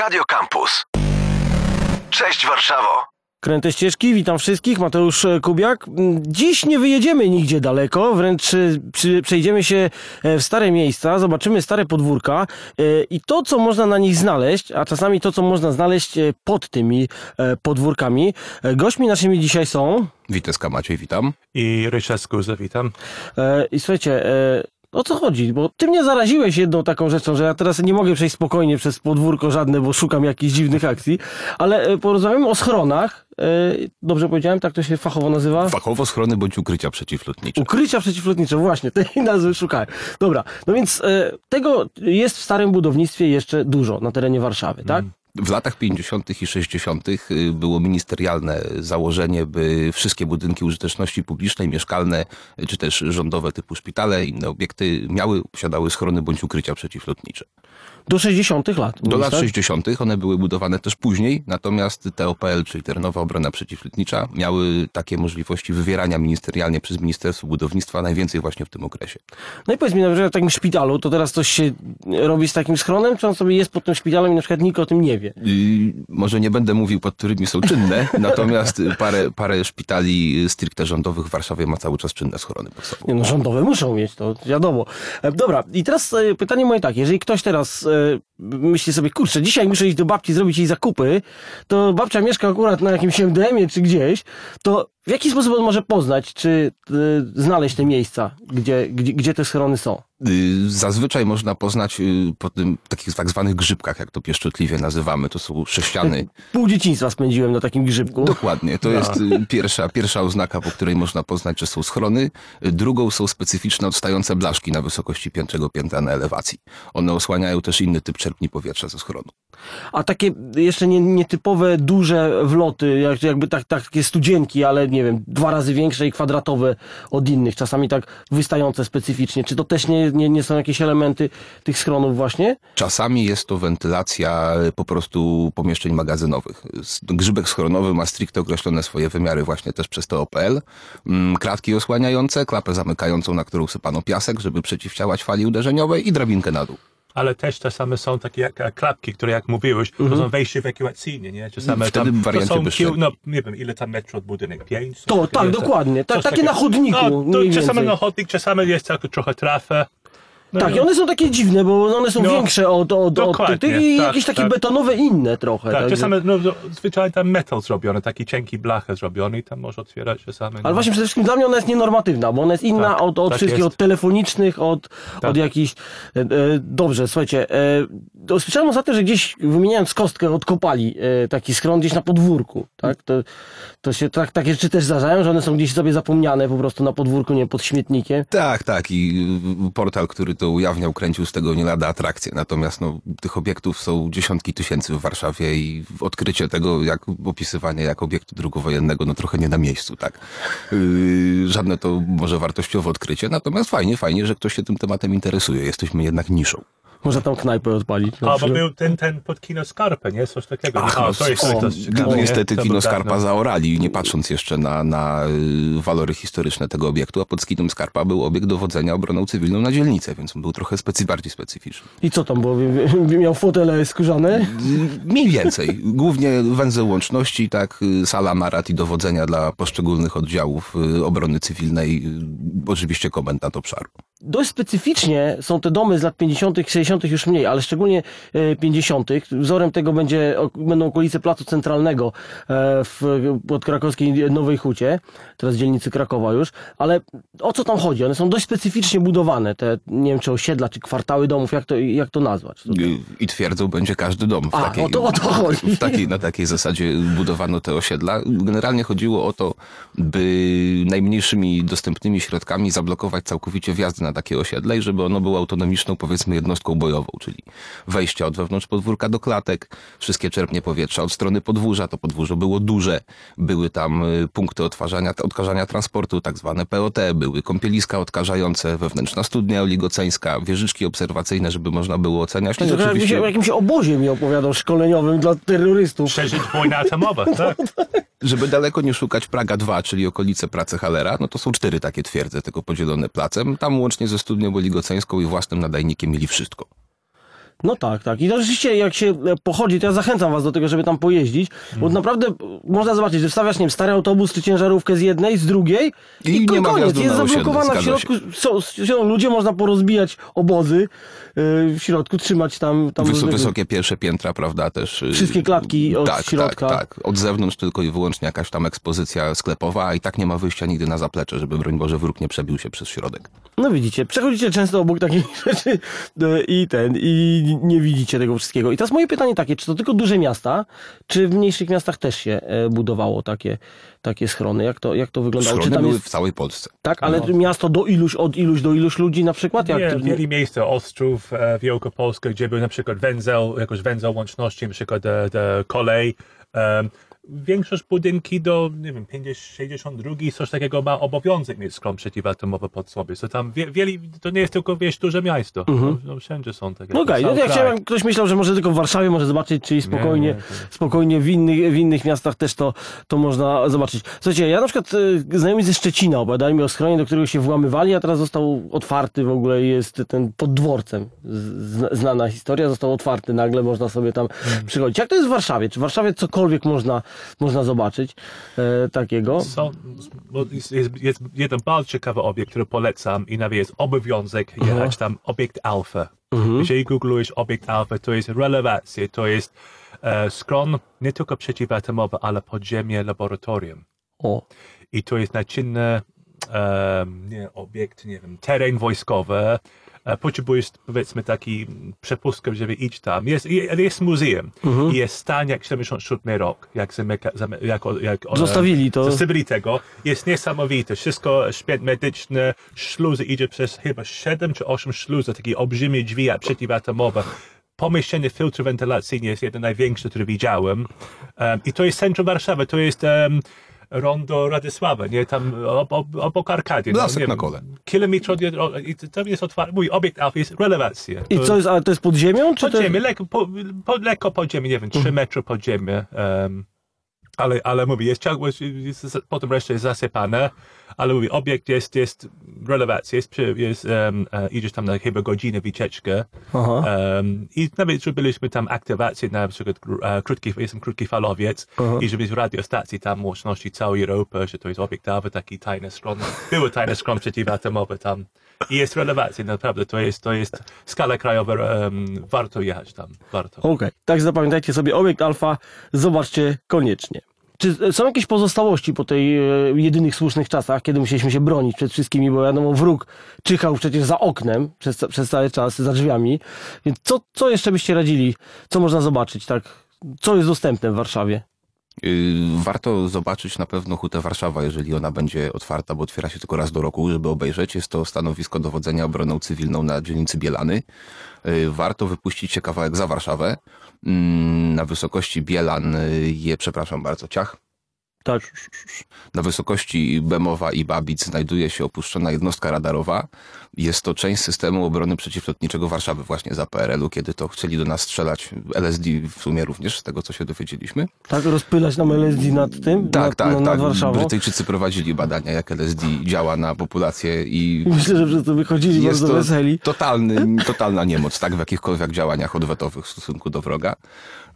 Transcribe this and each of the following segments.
Radio Campus. Cześć Warszawo. Kręte ścieżki, witam wszystkich, Mateusz Kubiak. Dziś nie wyjedziemy nigdzie daleko, wręcz e, przejdziemy się e, w stare miejsca, zobaczymy stare podwórka e, i to, co można na nich znaleźć, a czasami to, co można znaleźć pod tymi podwórkami. Gośćmi naszymi dzisiaj są... Witeska Maciej, witam. I Ryszard Skuza, witam. I słuchajcie, o co chodzi? Bo ty mnie zaraziłeś jedną taką rzeczą, że ja teraz nie mogę przejść spokojnie przez podwórko żadne, bo szukam jakichś dziwnych akcji, ale porozmawiamy o schronach. Dobrze powiedziałem, tak to się fachowo nazywa? Fachowo schrony bądź ukrycia przeciwlotnicze. Ukrycia przeciwlotnicze, właśnie, tej nazwy szukałem. Dobra, no więc tego jest w starym budownictwie jeszcze dużo na terenie Warszawy, tak? Mm. W latach 50. i 60. Y, było ministerialne założenie, by wszystkie budynki użyteczności publicznej, mieszkalne czy też rządowe typu szpitale, inne obiekty miały, posiadały schrony bądź ukrycia przeciwlotnicze. Do 60. lat. Do lat tak? 60. one były budowane też później, natomiast TOPL, czyli Terenowa Obrona Przeciwlotnicza, miały takie możliwości wywierania ministerialnie przez Ministerstwo Budownictwa najwięcej właśnie w tym okresie. No i powiedz mi, na przykład w takim szpitalu, to teraz coś się robi z takim schronem, czy on sobie jest pod tym szpitalem i na przykład nikt o tym nie wie? Może nie będę mówił, pod którymi są czynne, natomiast parę, parę szpitali stricte rządowych w Warszawie ma cały czas czynne schrony pod sobą. Nie no, rządowe muszą mieć, to wiadomo. E, dobra, i teraz e, pytanie moje tak, jeżeli ktoś teraz e, myśli sobie, kurczę, dzisiaj muszę iść do babci zrobić jej zakupy, to babcia mieszka akurat na jakimś MDM-ie czy gdzieś, to w jaki sposób on może poznać, czy y, znaleźć te miejsca, gdzie, gdzie, gdzie te schrony są? Y, zazwyczaj można poznać y, po tym takich tak zwanych grzybkach, jak to pieszczotliwie nazywamy. To są sześciany. Pół dzieciństwa spędziłem na takim grzybku. Dokładnie. To no. jest pierwsza, pierwsza oznaka, po której można poznać, że są schrony. Drugą są specyficzne odstające blaszki na wysokości piątego piętra na elewacji. One osłaniają też inny typ czerpni powietrza ze schronu. A takie jeszcze nie, nietypowe, duże wloty, jak, jakby tak, takie studzienki, ale nie wiem, dwa razy większe i kwadratowe od innych, czasami tak wystające specyficznie. Czy to też nie, nie, nie są jakieś elementy tych schronów właśnie? Czasami jest to wentylacja po prostu pomieszczeń magazynowych. Grzybek schronowy ma stricte określone swoje wymiary właśnie też przez TOPL. Mm, kratki osłaniające, klapę zamykającą, na którą sypano piasek, żeby przeciwdziałać fali uderzeniowej i drabinkę na dół ale też czasami są takie jak, klapki, które jak mówiłeś, to są wejście ewakuacyjne, nie? Czasami Wtedy tam, to są kieł, no nie wiem, ile tam metrów od budynek? Pięć? To, tak, dokładnie. Tak, takie, takie na chodniku. No, to czasami na chodnik, czasami jest tak trochę trafę. No tak, i one są takie dziwne, bo one są no, większe od, od, od tych i tak, jakieś takie tak. betonowe inne trochę. Tak, tak czasami no, zwyczajnie tam metal zrobiony, taki cienki blachę zrobiony i tam może otwierać czasami. Ale no. właśnie przede wszystkim dla mnie ona jest nienormatywna, bo ona jest inna tak, od, od tak wszystkich, jest. od telefonicznych, od, od jakichś... E, e, dobrze, słuchajcie, e, słyszałem ostatnio, że gdzieś wymieniając kostkę odkopali e, taki schron gdzieś na podwórku, tak? To, to się tak, takie rzeczy też zdarzają, że one są gdzieś sobie zapomniane po prostu na podwórku, nie pod śmietnikiem. Tak, tak i portal, który to ujawniał, kręcił z tego nie lada. Natomiast no, tych obiektów są dziesiątki tysięcy w Warszawie i odkrycie tego, jak opisywanie jak obiektu drugowojennego, no trochę nie na miejscu, tak. Yy, żadne to może wartościowe odkrycie, natomiast fajnie, fajnie, że ktoś się tym tematem interesuje. Jesteśmy jednak niszą. Można tam knajpę odpalić. A, bo był ten, ten pod kino Skarpę, nie? Coś takiego. Ach, no, to jest, o, to jest ciekawe, no, niestety to kino Skarpa no. zaorali, nie patrząc jeszcze na, na y, walory historyczne tego obiektu, a pod kinem Skarpa był obiekt dowodzenia obroną cywilną na dzielnicę, więc on był trochę specy, bardziej specyficzny. I co tam było? Miał fotele skórzane? Mniej więcej. Głównie węzeł łączności, tak, y, sala marat i dowodzenia dla poszczególnych oddziałów y, obrony cywilnej, oczywiście komendant obszaru. Dość specyficznie są te domy z lat 50., 60. już mniej, ale szczególnie 50. E, Wzorem tego będzie, będą okolice Placu Centralnego e, w podkrakowskiej Nowej Hucie, teraz dzielnicy Krakowa już, ale o co tam chodzi? One są dość specyficznie budowane, te, nie wiem czy osiedla, czy kwartały domów, jak to, jak to nazwać? To I twierdzą będzie każdy dom. W A, takiej, o to, o to chodzi. W takiej, na takiej zasadzie budowano te osiedla. Generalnie chodziło o to, by najmniejszymi dostępnymi środkami zablokować całkowicie wjazdy na na takie osiedle i żeby ono było autonomiczną, powiedzmy, jednostką bojową, czyli wejścia od wewnątrz podwórka do klatek, wszystkie czerpnie powietrza od strony podwórza, to podwórze było duże, były tam y, punkty odtwarzania, odkażania transportu, tak zwane POT, były kąpieliska odkażające, wewnętrzna studnia oligoceńska, wieżyczki obserwacyjne, żeby można było oceniać. To oczywiście... oczywiście... o jakimś obozie mi opowiadał szkoleniowym dla terrorystów. Przeżyć wojnę atomową, tak? Żeby daleko nie szukać Praga 2, czyli okolice pracy Halera, no to są cztery takie twierdze, tylko podzielone placem. Tam łącznie ze studnią oligoceńską i własnym nadajnikiem mieli wszystko. No tak, tak. I to rzeczywiście jak się e, pochodzi, to ja zachęcam was do tego, żeby tam pojeździć, bo Mhm. naprawdę e, można zobaczyć, że wstawiasz, nie wiem, stary autobus czy ciężarówkę z jednej, z drugiej i, I nie koniec, jest zablokowana w środku, są, są ludzie, można porozbijać obozy e, w środku, trzymać tam, tam Wys- wysokie pierwsze piętra, prawda, też. y, Wszystkie klatki od tak, środka. Tak, tak. Od zewnątrz tylko i wyłącznie jakaś tam ekspozycja sklepowa, a i tak nie ma wyjścia nigdy na zaplecze, żeby broń Boże wróg nie przebił się przez środek. No widzicie, przechodzicie często obok takich rzeczy i ten, i nie widzicie tego wszystkiego. I teraz moje pytanie takie, czy to tylko duże miasta, czy w mniejszych miastach też się e, budowało takie, takie schrony? Jak to, jak to wyglądało? Czy Schrony tam były jest, w całej Polsce. tak, ale miasto do iluś, od iluś do iluś ludzi na przykład? Jak Nie, to, wiele miejsca, Ostrów, e, Wielkopolska, gdzie był na przykład węzeł, jakoś węzeł łączności, na przykład e, de kolej. Em, większość budynki do, nie wiem, 50, 62, coś takiego ma obowiązek mieć skrom przeciwatomowy pod sobie. So tam wie, wiele, to nie jest tylko, wiesz, duże miasto. No, no, wszędzie są takie. No okej, cały no ja chciałem, ktoś myślał, że może tylko w Warszawie może zobaczyć, czyli spokojnie, nie, to nie. spokojnie w innych, w innych miastach też to, to można zobaczyć. Słuchajcie, ja na przykład e, znajomi ze Szczecina opowiadali mi o schronie, do którego się włamywali, a teraz został otwarty w ogóle, jest ten pod dworcem, z- znana historia, został otwarty nagle, można sobie tam Hmm. przychodzić. Jak to jest w Warszawie? Czy w Warszawie cokolwiek można, można zobaczyć e, takiego? Są, bo jest, jest, jest jeden bardzo ciekawy obiekt, który polecam i nawet jest obowiązek jechać tam, obiekt alfa. Jeżeli googlujesz obiekt alfa, to jest relewacja, to jest e, skron nie tylko przeciwatomowy, ale podziemie laboratorium. O, I to jest naczynny um, nie, obiekt, nie wiem, teren wojskowy. E, Potrzebujesz powiedzmy taki przepustkę, żeby iść tam. Jest, je- jest muzeum i jest stan jak 77 rok, jak, zamyka, zamy, jak, jak Zostawili to. Zostawili tego. Jest niesamowite. Wszystko, szpieg medyczny, śluzy idzie przez chyba 7 czy 8 śluzów, takie olbrzymie drzwi przeciwatomowe. Pomieszczenie filtru wentylacyjny jest jeden największy, który widziałem. Um, I to jest centrum Warszawy, to jest um, rondo Radysława, nie? Tam ob, ob, obok Arkadii. Lasek nie na kole. Kilometr od, i to jest otwarty. Mój obiekt alfa jest relewacja. i co jest, ale to jest pod ziemią? Czy to... Podziemie, lekko, po, po, lekko podziemie, nie wiem, 3 metry podziemie. Um, ale, ale mówię, jest, jest, potem reszta jest zasypane, ale mówię, obiekt jest, jest relewacja, jest, jest um, idziesz tam na chyba godzinę wycieczkę Aha. um, i nawet zrobiliśmy tam aktywację na przykład e, krótki, jestem krótki falowiec i żeby z radiostacji tam łączności całej Europy, że to jest obiektowy, taki tajny skron, były tajne skron przeciwatomowe tam i jest relewacja, naprawdę, to jest, to jest skala krajowa, um, warto jechać tam, warto. Okej, tak zapamiętajcie sobie obiekt alfa, zobaczcie koniecznie. Czy są jakieś pozostałości po tej e, jedynych słusznych czasach, kiedy musieliśmy się bronić przed wszystkimi, bo wiadomo, wróg czyhał przecież za oknem przez, przez cały czas, za drzwiami. Więc co, co jeszcze byście radzili? Co można zobaczyć, tak? Co jest dostępne w Warszawie? Yy, Warto zobaczyć na pewno Hutę Warszawa, jeżeli ona będzie otwarta, bo otwiera się tylko raz do roku, żeby obejrzeć. Jest to stanowisko dowodzenia obroną cywilną na dzielnicy Bielany. Yy, Warto wypuścić się kawałek za Warszawę. Mm, Na wysokości Bielan yy, je, przepraszam bardzo, Ciach. Tak. Na wysokości Bemowa i Babic znajduje się opuszczona jednostka radarowa. Jest to część systemu obrony przeciwlotniczego Warszawy właśnie za PRL-u, kiedy to chcieli do nas strzelać LSD w sumie również, z tego co się dowiedzieliśmy. Tak, rozpylać nam LSD nad tym? Tak, nad, tak, nad, nad tak. Warszawą? Brytyjczycy prowadzili badania, jak LSD działa na populację i Myślę, że przez to wychodzili jest bardzo to weseli. totalny, totalna niemoc, tak, w jakichkolwiek działaniach odwetowych w stosunku do wroga.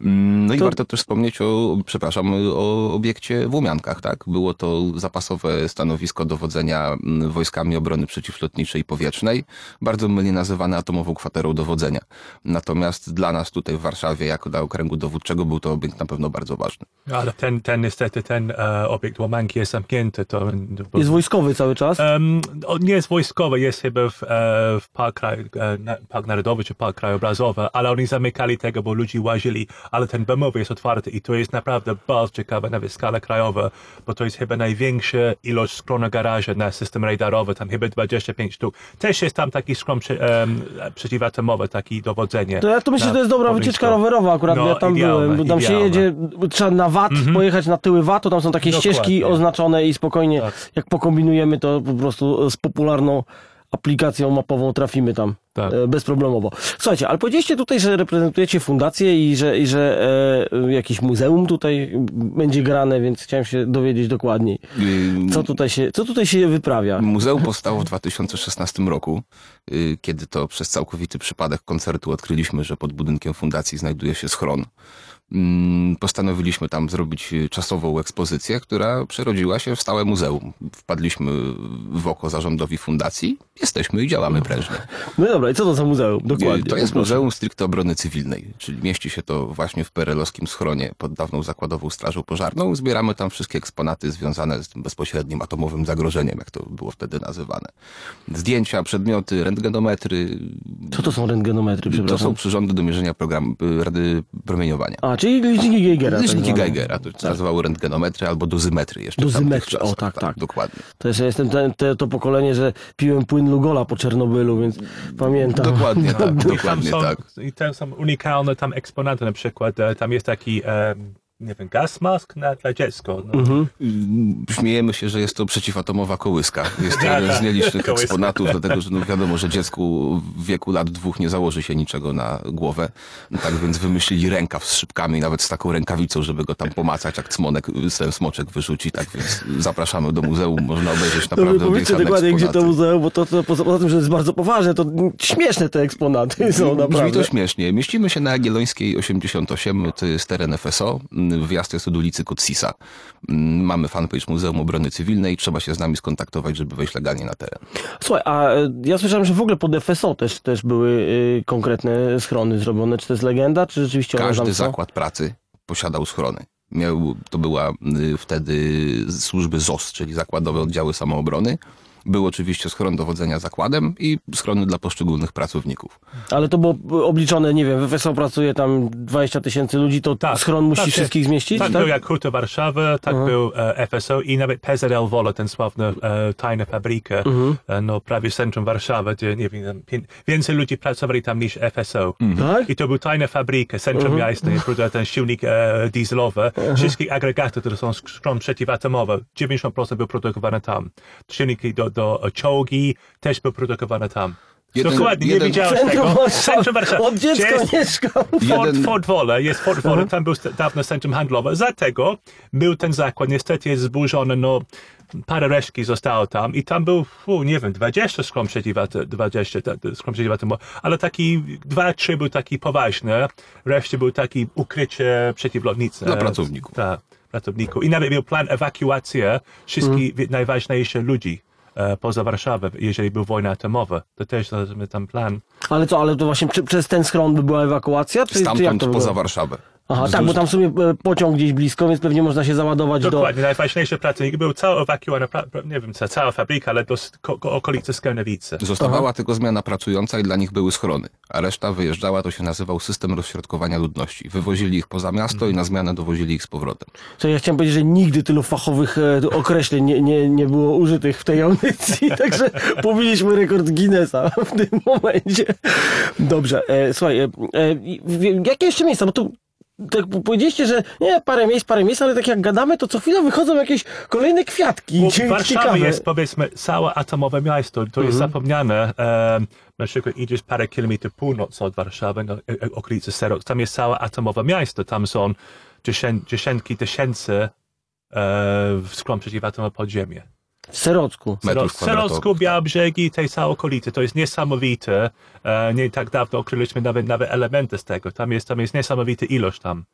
Mm, No i To- warto też wspomnieć o, przepraszam, o obiekcie w Łomiankach, tak? Było to zapasowe stanowisko dowodzenia mm, wojskami obrony przeciwlotniczej i powietrznej, bardzo mylnie nazywane atomową kwaterą dowodzenia. Natomiast dla nas tutaj w Warszawie, jako dla okręgu dowódczego, był to obiekt na pewno bardzo ważny. Ale ten, ten niestety, ten e, obiekt Łamanki jest zamknięty. To, bo, Jest wojskowy cały czas. Um, nie jest wojskowy, jest chyba w, e, w park, e, park Narodowy czy Park Krajobrazowy, ale oni zamykali tego, bo ludzie łazili, ale ten bemowy jest otwarty i to jest naprawdę bardzo ciekawe, nawet skala krajowa, bo to jest chyba największa ilość skrona garaża na system radarowy, tam chyba 25 sztuk. Też jest tam taki skron przy, um, przeciwatomowy, taki dowodzenie. To ja to myślę, że to jest dobra wycieczka rowerowa akurat, No, ja tam idealne, byłem, bo tam się idealne. jedzie, trzeba na VAT pojechać na tyły VAT-u, tam są takie Dokładnie. ścieżki oznaczone i spokojnie, Tak. jak pokombinujemy to po prostu z popularną aplikacją mapową trafimy tam Tak. e, bezproblemowo. Słuchajcie, ale powiedzieliście tutaj, że reprezentujecie fundację i że, i że e, jakieś muzeum tutaj będzie grane, więc chciałem się dowiedzieć dokładniej. Y, Co tutaj się, co tutaj się wyprawia? Muzeum powstało w 2016 roku, y, kiedy to przez całkowity przypadek koncertu odkryliśmy, że pod budynkiem fundacji znajduje się schron. Mm, Postanowiliśmy tam zrobić y, czasową ekspozycję, która przerodziła się w stałe muzeum. Wpadliśmy w oko zarządowi fundacji, jesteśmy i działamy prężnie. No dobra, i co to za muzeum? Dokładnie. To jest. Muzeum Stricte Obrony Cywilnej, czyli mieści się to właśnie w perelowskim schronie pod dawną zakładową strażą pożarną. Zbieramy tam wszystkie eksponaty związane z tym bezpośrednim atomowym zagrożeniem, jak to było wtedy nazywane. Zdjęcia, przedmioty, rentgenometry. Co to są rentgenometry, To przepraszam? są przyrządy do mierzenia program, y, rady promieniowania. A, czyli liczniki Geigera. tak Liczniki zwane. Geigera, to się nazywało rentgenometry albo dozymetry jeszcze. Dozymetry, o, czasach. tak, tak. Dokładnie. To jeszcze jestem ten, te, to pokolenie, że piłem płyn Lugola po Czernobylu, więc pamiętam. Dokładnie tak, I tam dokładnie są, tak. I tam są unikalne tam eksponaty, na przykład e, tam jest taki, e, nie wiem, gaz mask na, dla dziecko. No. Mhm. Śmiejemy się, że jest to przeciwatomowa kołyska. Jest to jeden z nielicznych eksponatów, dlatego że no wiadomo, że dziecku w wieku lat dwóch nie założy się niczego na głowę. Tak więc wymyślili rękaw z szybkami, nawet z taką rękawicą, żeby go tam pomacać, jak cmonek, ten smoczek wyrzuci. Tak więc zapraszamy do muzeum, można obejrzeć Dobrze, naprawdę powiedzcie obiecane dokładnie, gdzie to eksponaty. muzeum, bo to, to poza, poza tym, że jest bardzo poważne, to śmieszne te eksponaty są Brzmi naprawdę. to śmiesznie. Mieścimy się na Jagiellońskiej 88, to jest teren FSO. Wjazd jest od ulicy Kotsisa. Mamy fanpage Muzeum Obrony Cywilnej. Trzeba się z nami skontaktować, żeby wejść legalnie na teren. Słuchaj, a e, ja słyszałem, że w ogóle pod FSO też, też były y, konkretne schrony zrobione. Czy to jest legenda, czy rzeczywiście Każdy zakład pracy posiadał schrony. Miał, to była y, wtedy służby ZOS, czyli Zakładowe Oddziały Samoobrony. Był oczywiście schron dowodzenia zakładem i schrony dla poszczególnych pracowników. Ale to było obliczone, nie wiem, w FSO pracuje tam 20 tysięcy ludzi, to Tak, schron musi tak, wszystkich zmieścić? Tak, tak? był jak Huta Warszawa, tak był e, FSO i nawet PZL Wola, ten sławny e, tajna fabryka, Mhm. e, no prawie centrum Warszawy, gdzie nie wiem, pię- więcej ludzi pracowali tam niż FSO. Tak? I to był tajna fabryka, centrum Mhm. miasta, uh ten silnik e, dieselowy, wszystkie agregaty, które są skron przeciwatomowe, 90% był produkowane tam. Silniki do, do czołgi też były produkowane tam. Jeden- Dokładnie, jeden- nie widziałeś Centrum tego. Warszawy. Centrum Warszawy. Od dziecka jest- Jeden- Ford Wola, jest Ford Wola, tam był dawno centrum handlowe. Dlatego był ten zakład, niestety jest zburzony, no parę resztki zostało tam i tam był, fu, nie wiem, 20 skrom przeciwat, 20 te- te skrom przeciwatomowe, ale taki, dwa, trzy był taki poważny, reszcie był taki ukrycie przeciwlotnicy. Dla pracowników. Tak, pracowników. I nawet był plan ewakuacji wszystkich wi- najważniejszych ludzi poza Warszawą, jeżeli był wojna atomowa. To też tam plan. Ale co, ale to właśnie czy, przez ten schron by była ewakuacja? Czy, czy jak Stamtąd to poza? Warszawę. Aha, tak, Wzdłuż- bo tam w sumie e, pociąg gdzieś blisko, więc pewnie można się załadować do... Dokładnie, najważniejsze pracowniki był pra- pra- nie wiem, ca- cała fabryka, ale do sk- ko- ko- okolicy Skierniewicy. Zostawała tylko zmiana pracująca i dla nich były schrony, a reszta wyjeżdżała, to się nazywał system rozśrodkowania ludności. Wywozili ich poza miasto i na zmianę dowozili ich z powrotem. Co ja chciałem powiedzieć, że nigdy tylu fachowych e, określeń nie, nie, nie było użytych w tej audycji, także pobiliśmy rekord Guinnessa w tym momencie. Dobrze, e, słuchaj, e, e, jakie jeszcze miejsca, bo tu tak powiedzieliście, że nie, parę miejsc, parę miejsc, ale tak jak gadamy, to co chwilę wychodzą jakieś kolejne kwiatki. Bo Warszawa ciekawe. jest powiedzmy całe atomowe miasto, to jest zapomniane. Um, na przykład idziesz parę kilometrów północ od Warszawy, no, e, e, okolicy Serok, tam jest całe atomowe miasto, tam są dziesię, dziesiątki tysięcy e, skrom przeciwatomowe podziemie. W Serocku. Serocku, tak. Białobrzegi, tej całej okolicy. To jest niesamowite. E, nie tak dawno okryliśmy nawet, nawet elementy z tego. Tam jest, tam jest niesamowita ilość tam.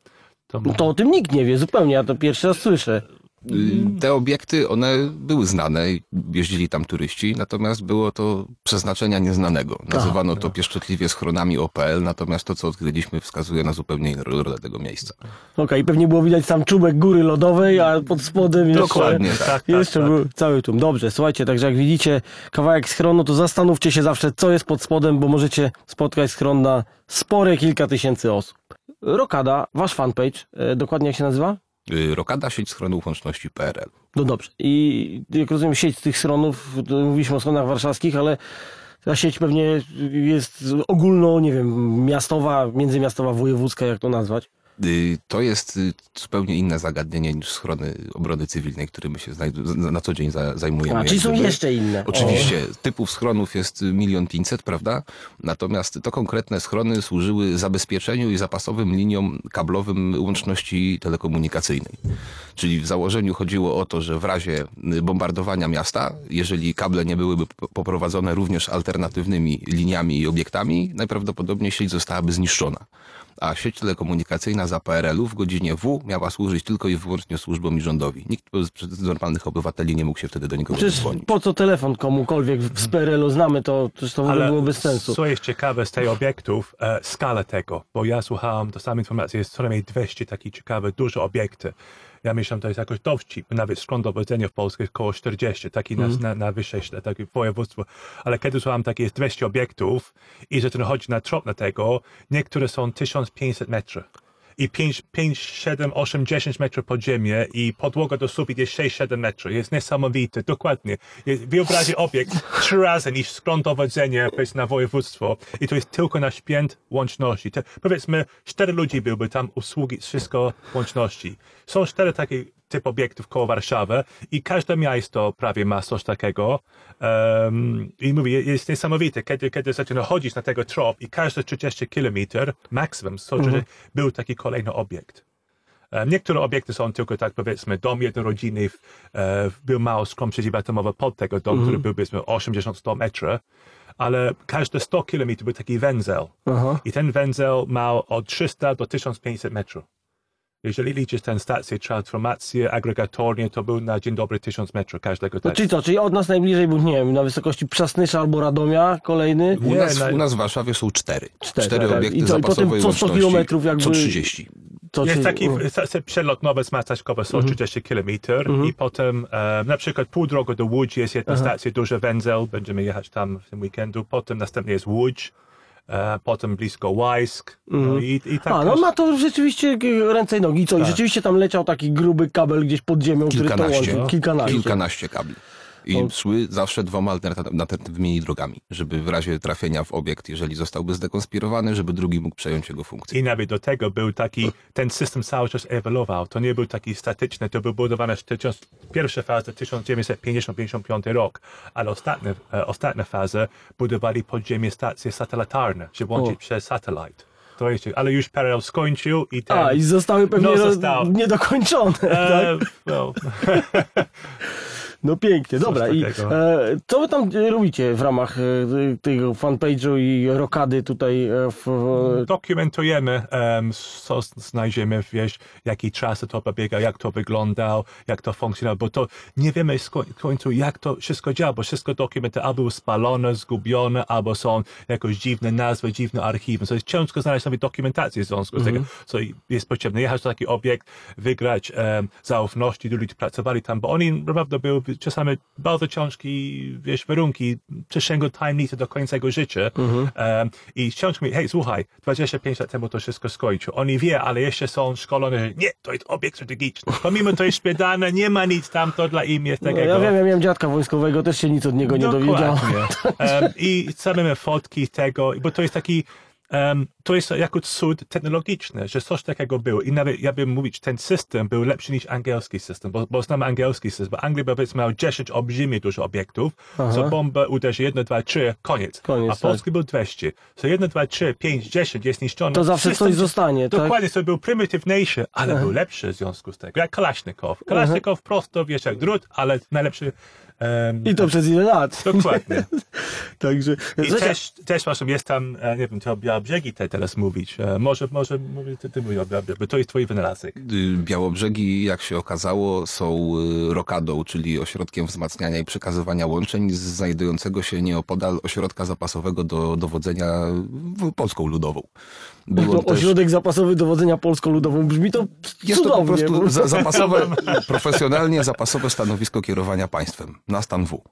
To, No to o tym nikt nie wie zupełnie, ja to pierwszy raz słyszę. Y, Te obiekty, one były znane, jeździli tam turyści, natomiast było to przeznaczenia nieznanego. Nazywano to pieszczotliwie schronami OPL, natomiast to, co odkryliśmy, wskazuje na zupełnie inną rolę tego miejsca. Okej, pewnie było widać sam czubek góry lodowej, a pod spodem jeszcze... Dokładnie, tak. tak, Jeszcze tak. był cały tłum. Dobrze, słuchajcie, także jak widzicie kawałek schronu, to zastanówcie się zawsze, co jest pod spodem, bo możecie spotkać schron na spore kilka tysięcy osób. Rokada, wasz fanpage, e, dokładnie jak się nazywa? Y, Rokada sieć schronów łączności PRL. No dobrze. I jak rozumiem, sieć tych schronów, mówiliśmy o schronach warszawskich, ale ta sieć pewnie jest ogólno, nie wiem, miastowa, międzymiastowa, wojewódzka, jak to nazwać. Y, To jest y, zupełnie inne zagadnienie niż schrony obrony cywilnej, którymi się na co dzień za- zajmujemy. A, czyli są jeszcze inne. Oczywiście, typów schronów jest milion pięćset, prawda? Natomiast to konkretne schrony służyły zabezpieczeniu i zapasowym liniom kablowym łączności telekomunikacyjnej. Czyli w założeniu chodziło o to, że w razie y, bombardowania miasta, jeżeli kable nie byłyby po- poprowadzone również alternatywnymi liniami i obiektami, najprawdopodobniej sieć zostałaby zniszczona. A sieć telekomunikacyjna za PRL-u w godzinie W miała służyć tylko i wyłącznie służbom i rządowi. Nikt z normalnych obywateli nie mógł się wtedy do nikogo Przecież dzwonić. po co telefon komukolwiek z PRL-u znamy, to, w ogóle było bez sensu. Co jest ciekawe z tych obiektów, e, skala tego, bo ja słuchałem, to same informacje, jest co najmniej 200 takich ciekawych, duże obiekty. Ja myślę, to jest jakoś dowcip, nawet skąd dowodzenia w Polsce jest około 40, taki na, na, na wyższe, takie województwo. Ale kiedy słuchałem, takie jest 200 obiektów i że ten chodzi na trop na tego, niektóre są 1500 metrów. I 5, 5, 7, 8, 10 metrów pod ziemię i podłoga do sufit jest 6-7 metrów. Jest niesamowite, dokładnie. Jest, wyobraźcie obiekt trzy razy niż skąd dowodzenia powiedzmy, na województwo i to jest tylko na śpięt łączności. Te, powiedzmy, cztery ludzi byłby tam usługi, wszystko łączności. Są cztery takie typ obiektów koło Warszawy i każde miasto prawie ma coś takiego. Um, I mówię, jest niesamowite, kiedy, kiedy zaczyna chodzić na tego trop i każde 30 km maksimum, so, że był taki kolejny obiekt. E, Niektóre obiekty są tylko tak powiedzmy dom jednorodzinny, e, był mało skrom przeciwatomowy pod tego dom, który był powiedzmy 80-100 metrów, ale każde 100 km był taki węzeł. Aha. I ten węzeł miał od 300 do 1500 metrów. Jeżeli liczysz tę stację transformację agregatornie, to był na dzień dobry 1000 metrów każdego No, tak. czyli co, czyli od nas najbliżej był, nie wiem, na wysokości Przasnysza albo Radomia kolejny? U, Nie, nas, na- u nas w Warszawie są cztery. Cztery, Cztery, tak. obiekty I co, i potem co 100 łączności. kilometrów jakby- Co 30. To, Jest czy- taki o. stacja przelotnowa z Mastaśkowa 130 km i potem e, na przykład pół drogi do Łódź jest jedna stacja, duży węzeł, będziemy jechać tam w tym weekendu, potem następnie jest Łódź, e, potem blisko Łańsk no i, i tak A, no ma to rzeczywiście ręce i nogi. I co, i rzeczywiście tam leciał taki gruby kabel gdzieś pod ziemią, który to Kilkanaście. łączył. Kilkanaście. Kilkanaście kabli. I szły zawsze dwoma alternat- alternatywnymi drogami, żeby w razie trafienia w obiekt, jeżeli zostałby zdekonspirowany, żeby drugi mógł przejąć jego funkcję. I nawet do tego był taki, ten system cały czas ewoluował. To nie był taki statyczny, to był budowany w tysiąc, pierwsza faza 1950-55 rok, ale ostatnie, e, ostatnia faza budowali podziemie stacje satelitarne, żeby łączyć przez satelit. To jest, ale już Parallel skończył i ten... A, i zostały pewnie No, został. niedokończone. tak? e, well, No pięknie, dobra. I e, co wy tam e, robicie w ramach e, tego fanpage'u i rokady tutaj e, w... dokumentujemy, um, co znajdziemy, wiesz, jaki trasy to pobiega, jak to wyglądał, jak to funkcjonowało, bo to nie wiemy w końcu, jak to wszystko działa, bo wszystko dokumenty albo spalone, zgubione, albo są jakoś dziwne nazwy, dziwne archiwy. So jest ciężko znaleźć sobie dokumentację w związku z tego. So jest potrzebne jechać na taki obiekt, wygrać um, zaufności, ludzi którzy pracowali tam, bo oni naprawdę były czasami bardzo ciężki, wiesz, warunki, przysięgł tajemnicy do końca jego życia. Um, I ciężko mi, hej, słuchaj, 25 lat temu to wszystko skończył. Oni wie, ale jeszcze są szkolone, że nie, to jest obiekt strategiczny. Pomimo to jest szpiedane, nie ma nic tam, to dla im jest No, takiego. ja wiem, ja miałem dziadka wojskowego, też się nic od niego nie dowiedziałem. Dokładnie. um, I same fotki tego, bo to jest taki, um, to jest jako cud technologiczny, że coś takiego było. I nawet ja bym mówić, ten system był lepszy niż angielski system, bo, bo znam angielski system, bo Anglia powiedzmy miał 10 olbrzymie dużo obiektów, so bomba uderzy 1, 2, 3, koniec. Koniec, A tak. Polski był 200. So 1, 2, 3, 5, 10 jest niszczone. To zawsze System coś zostanie, tak? Dokładnie, so był prymitywniejszy, ale był lepszy w związku z tego. Jak Kalasznikow. Kalasznikow prosto, wiesz, jak drut, ale najlepszy I to przez ile lat. Dokładnie. Także... I Słuchajcie, też, też właśnie jest tam, e, nie wiem, to o Białobrzegi te teraz mówić. E, Może, może mówię, ty, ty mówisz o Białobrzegi, bo to jest twój wynalazek. Y, Białobrzegi, jak się okazało, są y, rokadą, czyli ośrodkiem wzmacniania i przekazywania łączeń z znajdującego się nieopodal ośrodka zapasowego do dowodzenia Polską Ludową. Był on to też- Ośrodek zapasowy dowodzenia Polską Ludową brzmi to Jest to po cudownie. prostu za, zapasowe, profesjonalnie zapasowe stanowisko kierowania państwem na stan W.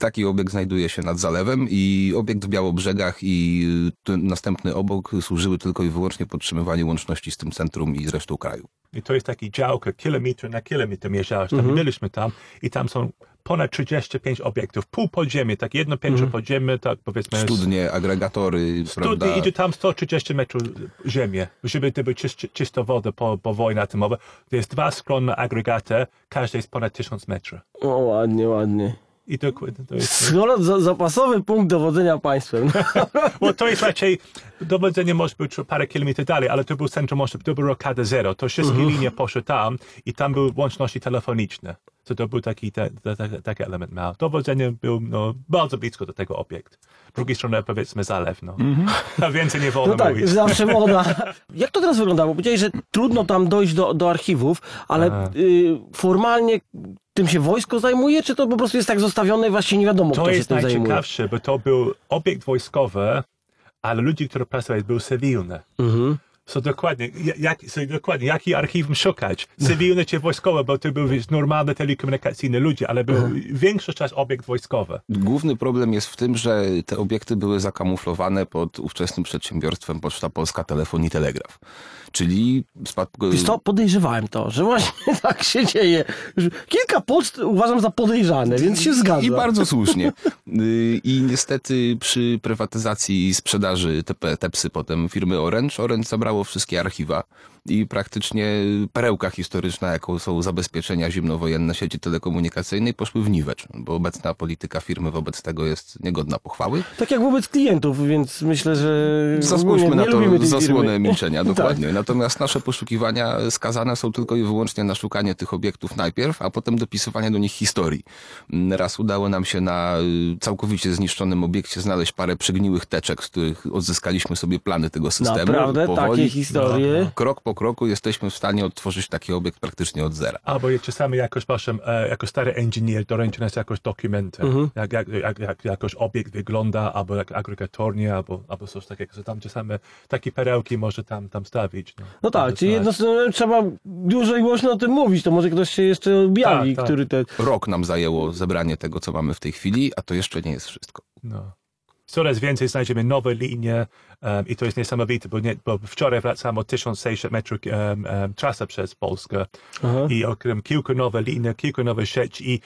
Taki obiekt znajduje się nad zalewem i obiekt w Białobrzegach i y, ten następny obok służyły tylko i wyłącznie podtrzymywaniu łączności z tym centrum i z resztą kraju. I to jest taki działka, kilometr na kilometr mierzałeś. Tam byliśmy tam i tam są ponad 35 obiektów, pół podziemie, tak jedno piętro podziemie, tak powiedzmy. Studnie, agregatory, prawda? Studnie idzie tam 130 metrów ziemię, żeby to była czyst, czysta woda po, po wojnie atomowej. To jest dwa skromne agregaty, każdy jest ponad 1000 metrów. O, ładnie, ładnie. I to, to jest... Skoro za, zapasowy punkt dowodzenia państwem. Bo to jest raczej, dowodzenie może być parę kilometrów dalej, ale to był centrum to był rokada zero. To wszystkie linie poszły tam i tam były łączności telefoniczne. So to był taki, te, te, te, taki element miał. Dowodzenie był no, bardzo blisko do tego obiekt. Z drugiej strony powiedzmy zalew, no. A więcej nie wolno No tak, mówić. zawsze można. Jak to teraz wygląda? Bo powiedziałeś, że trudno tam dojść do, do archiwów, ale y, formalnie tym się wojsko zajmuje, czy to po prostu jest tak zostawione i właśnie nie wiadomo, To kto się jest tym zajmuje? najciekawsze, bo to był obiekt wojskowy, ale ludzie, którzy pracowali, były cywilne. Mhm. So dokładnie, ja- jak, so dokładnie, jaki archiwum szukać? Cywilne czy wojskowe, bo to były wiesz, normalne telekomunikacyjne ludzie, ale był większość czas obiekt wojskowy. Główny problem jest w tym, że te obiekty były zakamuflowane pod ówczesnym przedsiębiorstwem Poczta Polska Telefon i Telegraf. Czyli spad... Wiesz co, podejrzewałem to, że właśnie tak się dzieje. Kilka poczt uważam za podejrzane, więc się zgadzam. I bardzo słusznie. Y, I niestety przy prywatyzacji i sprzedaży te, te psy potem firmy Orange, Orange zabrało wszystkie archiwa i praktycznie perełka historyczna, jaką są zabezpieczenia zimnowojenne sieci telekomunikacyjnej, poszły w niwecz, bo obecna polityka firmy wobec tego jest niegodna pochwały. Tak jak wobec klientów, więc myślę, że Zasłużmy nie na to zasłonę firmy. milczenia, Tak. dokładnie. Natomiast nasze poszukiwania skazane są tylko i wyłącznie na szukanie tych obiektów najpierw, a potem dopisywanie do nich historii. Raz udało nam się na y, całkowicie zniszczonym obiekcie znaleźć parę przegniłych teczek, z których odzyskaliśmy sobie plany tego systemu. Naprawdę? Powoli, Takie historie? Krok po kroku jesteśmy w stanie odtworzyć taki obiekt praktycznie od zera. Albo czasami jakoś, proszę, e, jako stary inżynier doręczy nas jakoś dokumenty, jak, jak, jak, jak jakoś obiekt wygląda, albo jak agregatornie, albo, albo coś takiego. So tam czasami takie perełki może tam, tam stawić. No, No tak, czyli jedno, trzeba dużo i głośno o tym mówić, to może ktoś się jeszcze objawi, Tak, tak. który te... Rok nam zajęło zebranie tego, co mamy w tej chwili, a to jeszcze nie jest wszystko. No. Coraz więcej znajdziemy nowe linie um, i to jest niesamowite, bo, nie, bo wczoraj wracamy o 1600 metrów um, um, trasa przez Polskę Aha. i odkryłem kilka nowe linie, kilka nowych rzeczy i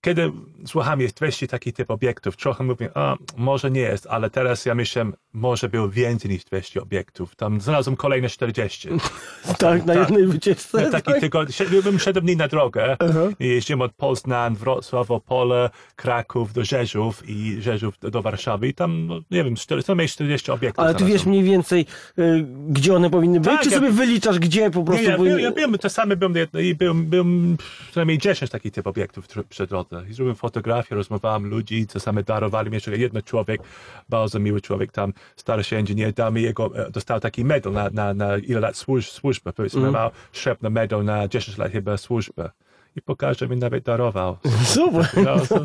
kiedy słucham, jest 200 takich typ obiektów, trochę mówię, a może nie jest, ale teraz ja myślę, może było więcej niż 200 obiektów. Tam znalazłem kolejne 40. Tak, na tak. jednej wycieczce. Taki tak? byłem 7 dni na drogę i jeździłem od Poznań, Wrocław, Opole, Kraków do Rzeszów i Rzeszów do, do Warszawy i tam, no, nie wiem, 4, co mieć 40 obiektów. Ale ty wiesz mniej więcej, y, gdzie one powinny być, Tak, czy ja- sobie wyliczasz, gdzie po Nie, prostu ja, ja, powinny... ja byłem, czasami byłem, jedno- i byłem, byłem przynajmniej 10 takich typ obiektów przy drodze. I zrobiłem fotografię, rozmawiałem ludzi, czasami darowali mi jeszcze jeden człowiek, bardzo miły człowiek tam, starszy inżynier, dał mi jego, e, dostał taki medal na, na, na ile lat służ, służby, powiedzmy, Mhm. miał szepnę medal na 10 lat chyba służby. I pokaże mi nawet darował. Super. No, so,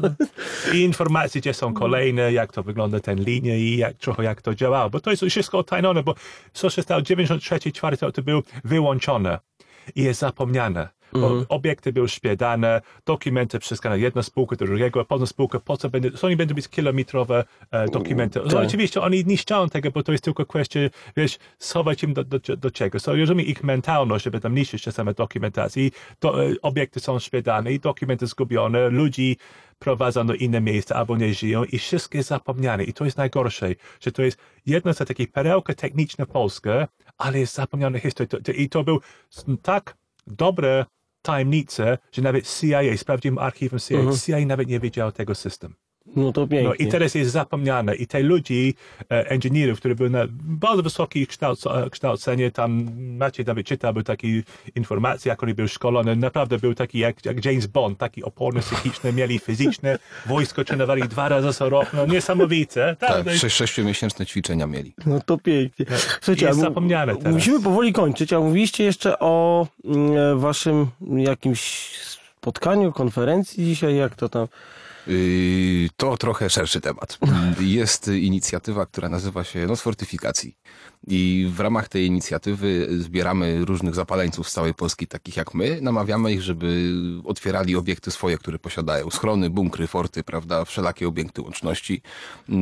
I informacje, gdzie są kolejne, jak to wygląda ten linie i jak, trochę jak to działało. Bo to jest wszystko otajnione, bo co się stało, 93, 4 to był wyłączone i jest zapomniane. Bo obiekty były szpiedane, dokumenty wszystko na jedną spółkę do drugiego, potem spółkę, po co będzie, oni będą mieć kilometrowe e, dokumenty. No, oczywiście oni niszczą tego, bo to jest tylko kwestia, wiesz, schować im do, do, do czego. So, rozumiem ich mentalność, żeby tam niszczyć czasami dokumentację. I To, e, obiekty są szpiedane i dokumenty zgubione, ludzi prowadzą do inne miejsca albo nie żyją i wszystko jest zapomniane. I to jest najgorsze, że to jest jedna z takich perełka techniczna polska, ale jest zapomniana historia. To, to, I to był tak dobre tajemnice, że nawet CIA, sprawdziłem archiwum CIA, CIA nawet nie wiedział tego systemu. No to pięknie. No i teraz jest zapomniane. I te ludzi, e, inżynierów, którzy byli na bardzo wysokim kształc- e, kształceniu, tam Maciej nawet czytał, był taki informacje, jak oni byli szkolony, naprawdę był taki jak, jak James Bond, taki oporny psychiczny, mieli fizyczne, wojsko trenowali dwa razy co rok, no niesamowite. Tak, Tak, jest- sześć, sześciomiesięczne ćwiczenia mieli. No to pięknie. Słuchajcie, Jest zapomniane teraz. Musimy powoli kończyć, a mówiliście jeszcze o mm, waszym jakimś spotkaniu, konferencji dzisiaj, jak to tam... Yy, To trochę szerszy temat. Jest inicjatywa, która nazywa się Noc Fortyfikacji. I w ramach tej inicjatywy zbieramy różnych zapaleńców z całej Polski, takich jak my. Namawiamy ich, żeby otwierali obiekty swoje, które posiadają. Schrony, bunkry, forty, prawda? Wszelakie obiekty łączności. Yy,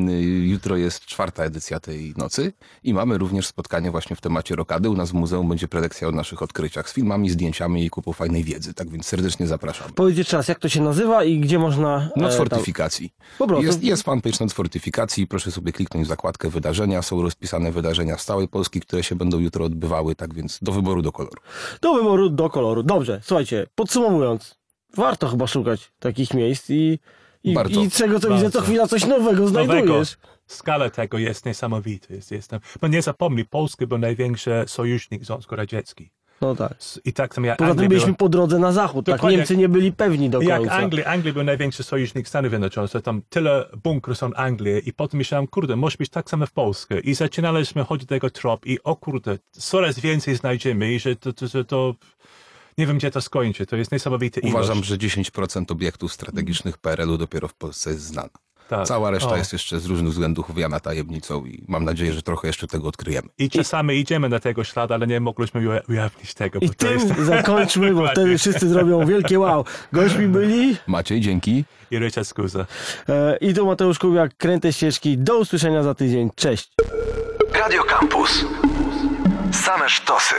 Jutro jest czwarta edycja tej nocy i mamy również spotkanie właśnie w temacie rokady. U nas w muzeum będzie prelekcja o naszych odkryciach z filmami, zdjęciami i kupą fajnej wiedzy. Tak więc serdecznie zapraszam. Powiedz jeszcze raz, jak to się nazywa i gdzie można... Noc e, fortyfikacji. Po prostu. Jest, jest fanpage Noc fortyfikacji. Proszę sobie kliknąć w zakładkę wydarzenia. Są rozpisane wydarzenia z całej Polski, które się będą jutro odbywały. Tak więc do wyboru, do koloru. Do wyboru, do koloru. Dobrze, słuchajcie, podsumowując, warto chyba szukać takich miejsc i, i, Bardzo. i czego co widzę, to chwila coś nowego Nowego. znajdujesz. Skala tego jest niesamowita. Jest, jest, bo nie zapomnij, Polska był największy sojusznik Związku Radziecki. No tak. I tak samo jak Poza tym byliśmy była, po drodze na zachód, tak Dokładnie. Niemcy nie byli pewni do jak końca. Anglia, Anglia był największy sojusznik Stanów Zjednoczonych, to tam tyle bunkrów są Anglii i potem myślałem, kurde, może być tak samo w Polsce. I zaczynaliśmy chodzić tego trop i o kurde, coraz więcej znajdziemy i że to, to, to, to nie wiem gdzie to skończy. To jest niesamowite Uważam, ilość. że 10% obiektów strategicznych PRL-u dopiero w Polsce jest znana. Tak. Cała reszta O. jest jeszcze z różnych względów owiana tajemnicą i mam nadzieję, że trochę jeszcze tego odkryjemy. I czasami idziemy na tego ślad, ale nie mogliśmy ujawnić tego. I bo to tym jest... zakończmy, bo wtedy wszyscy zrobią wielkie wow. Gośćmi byli Maciej, dzięki. I Richard Skuza. e, i to Mateusz Kubiak, Kręte Ścieżki. Do usłyszenia za tydzień. Cześć. Radio Campus. Same sztosy.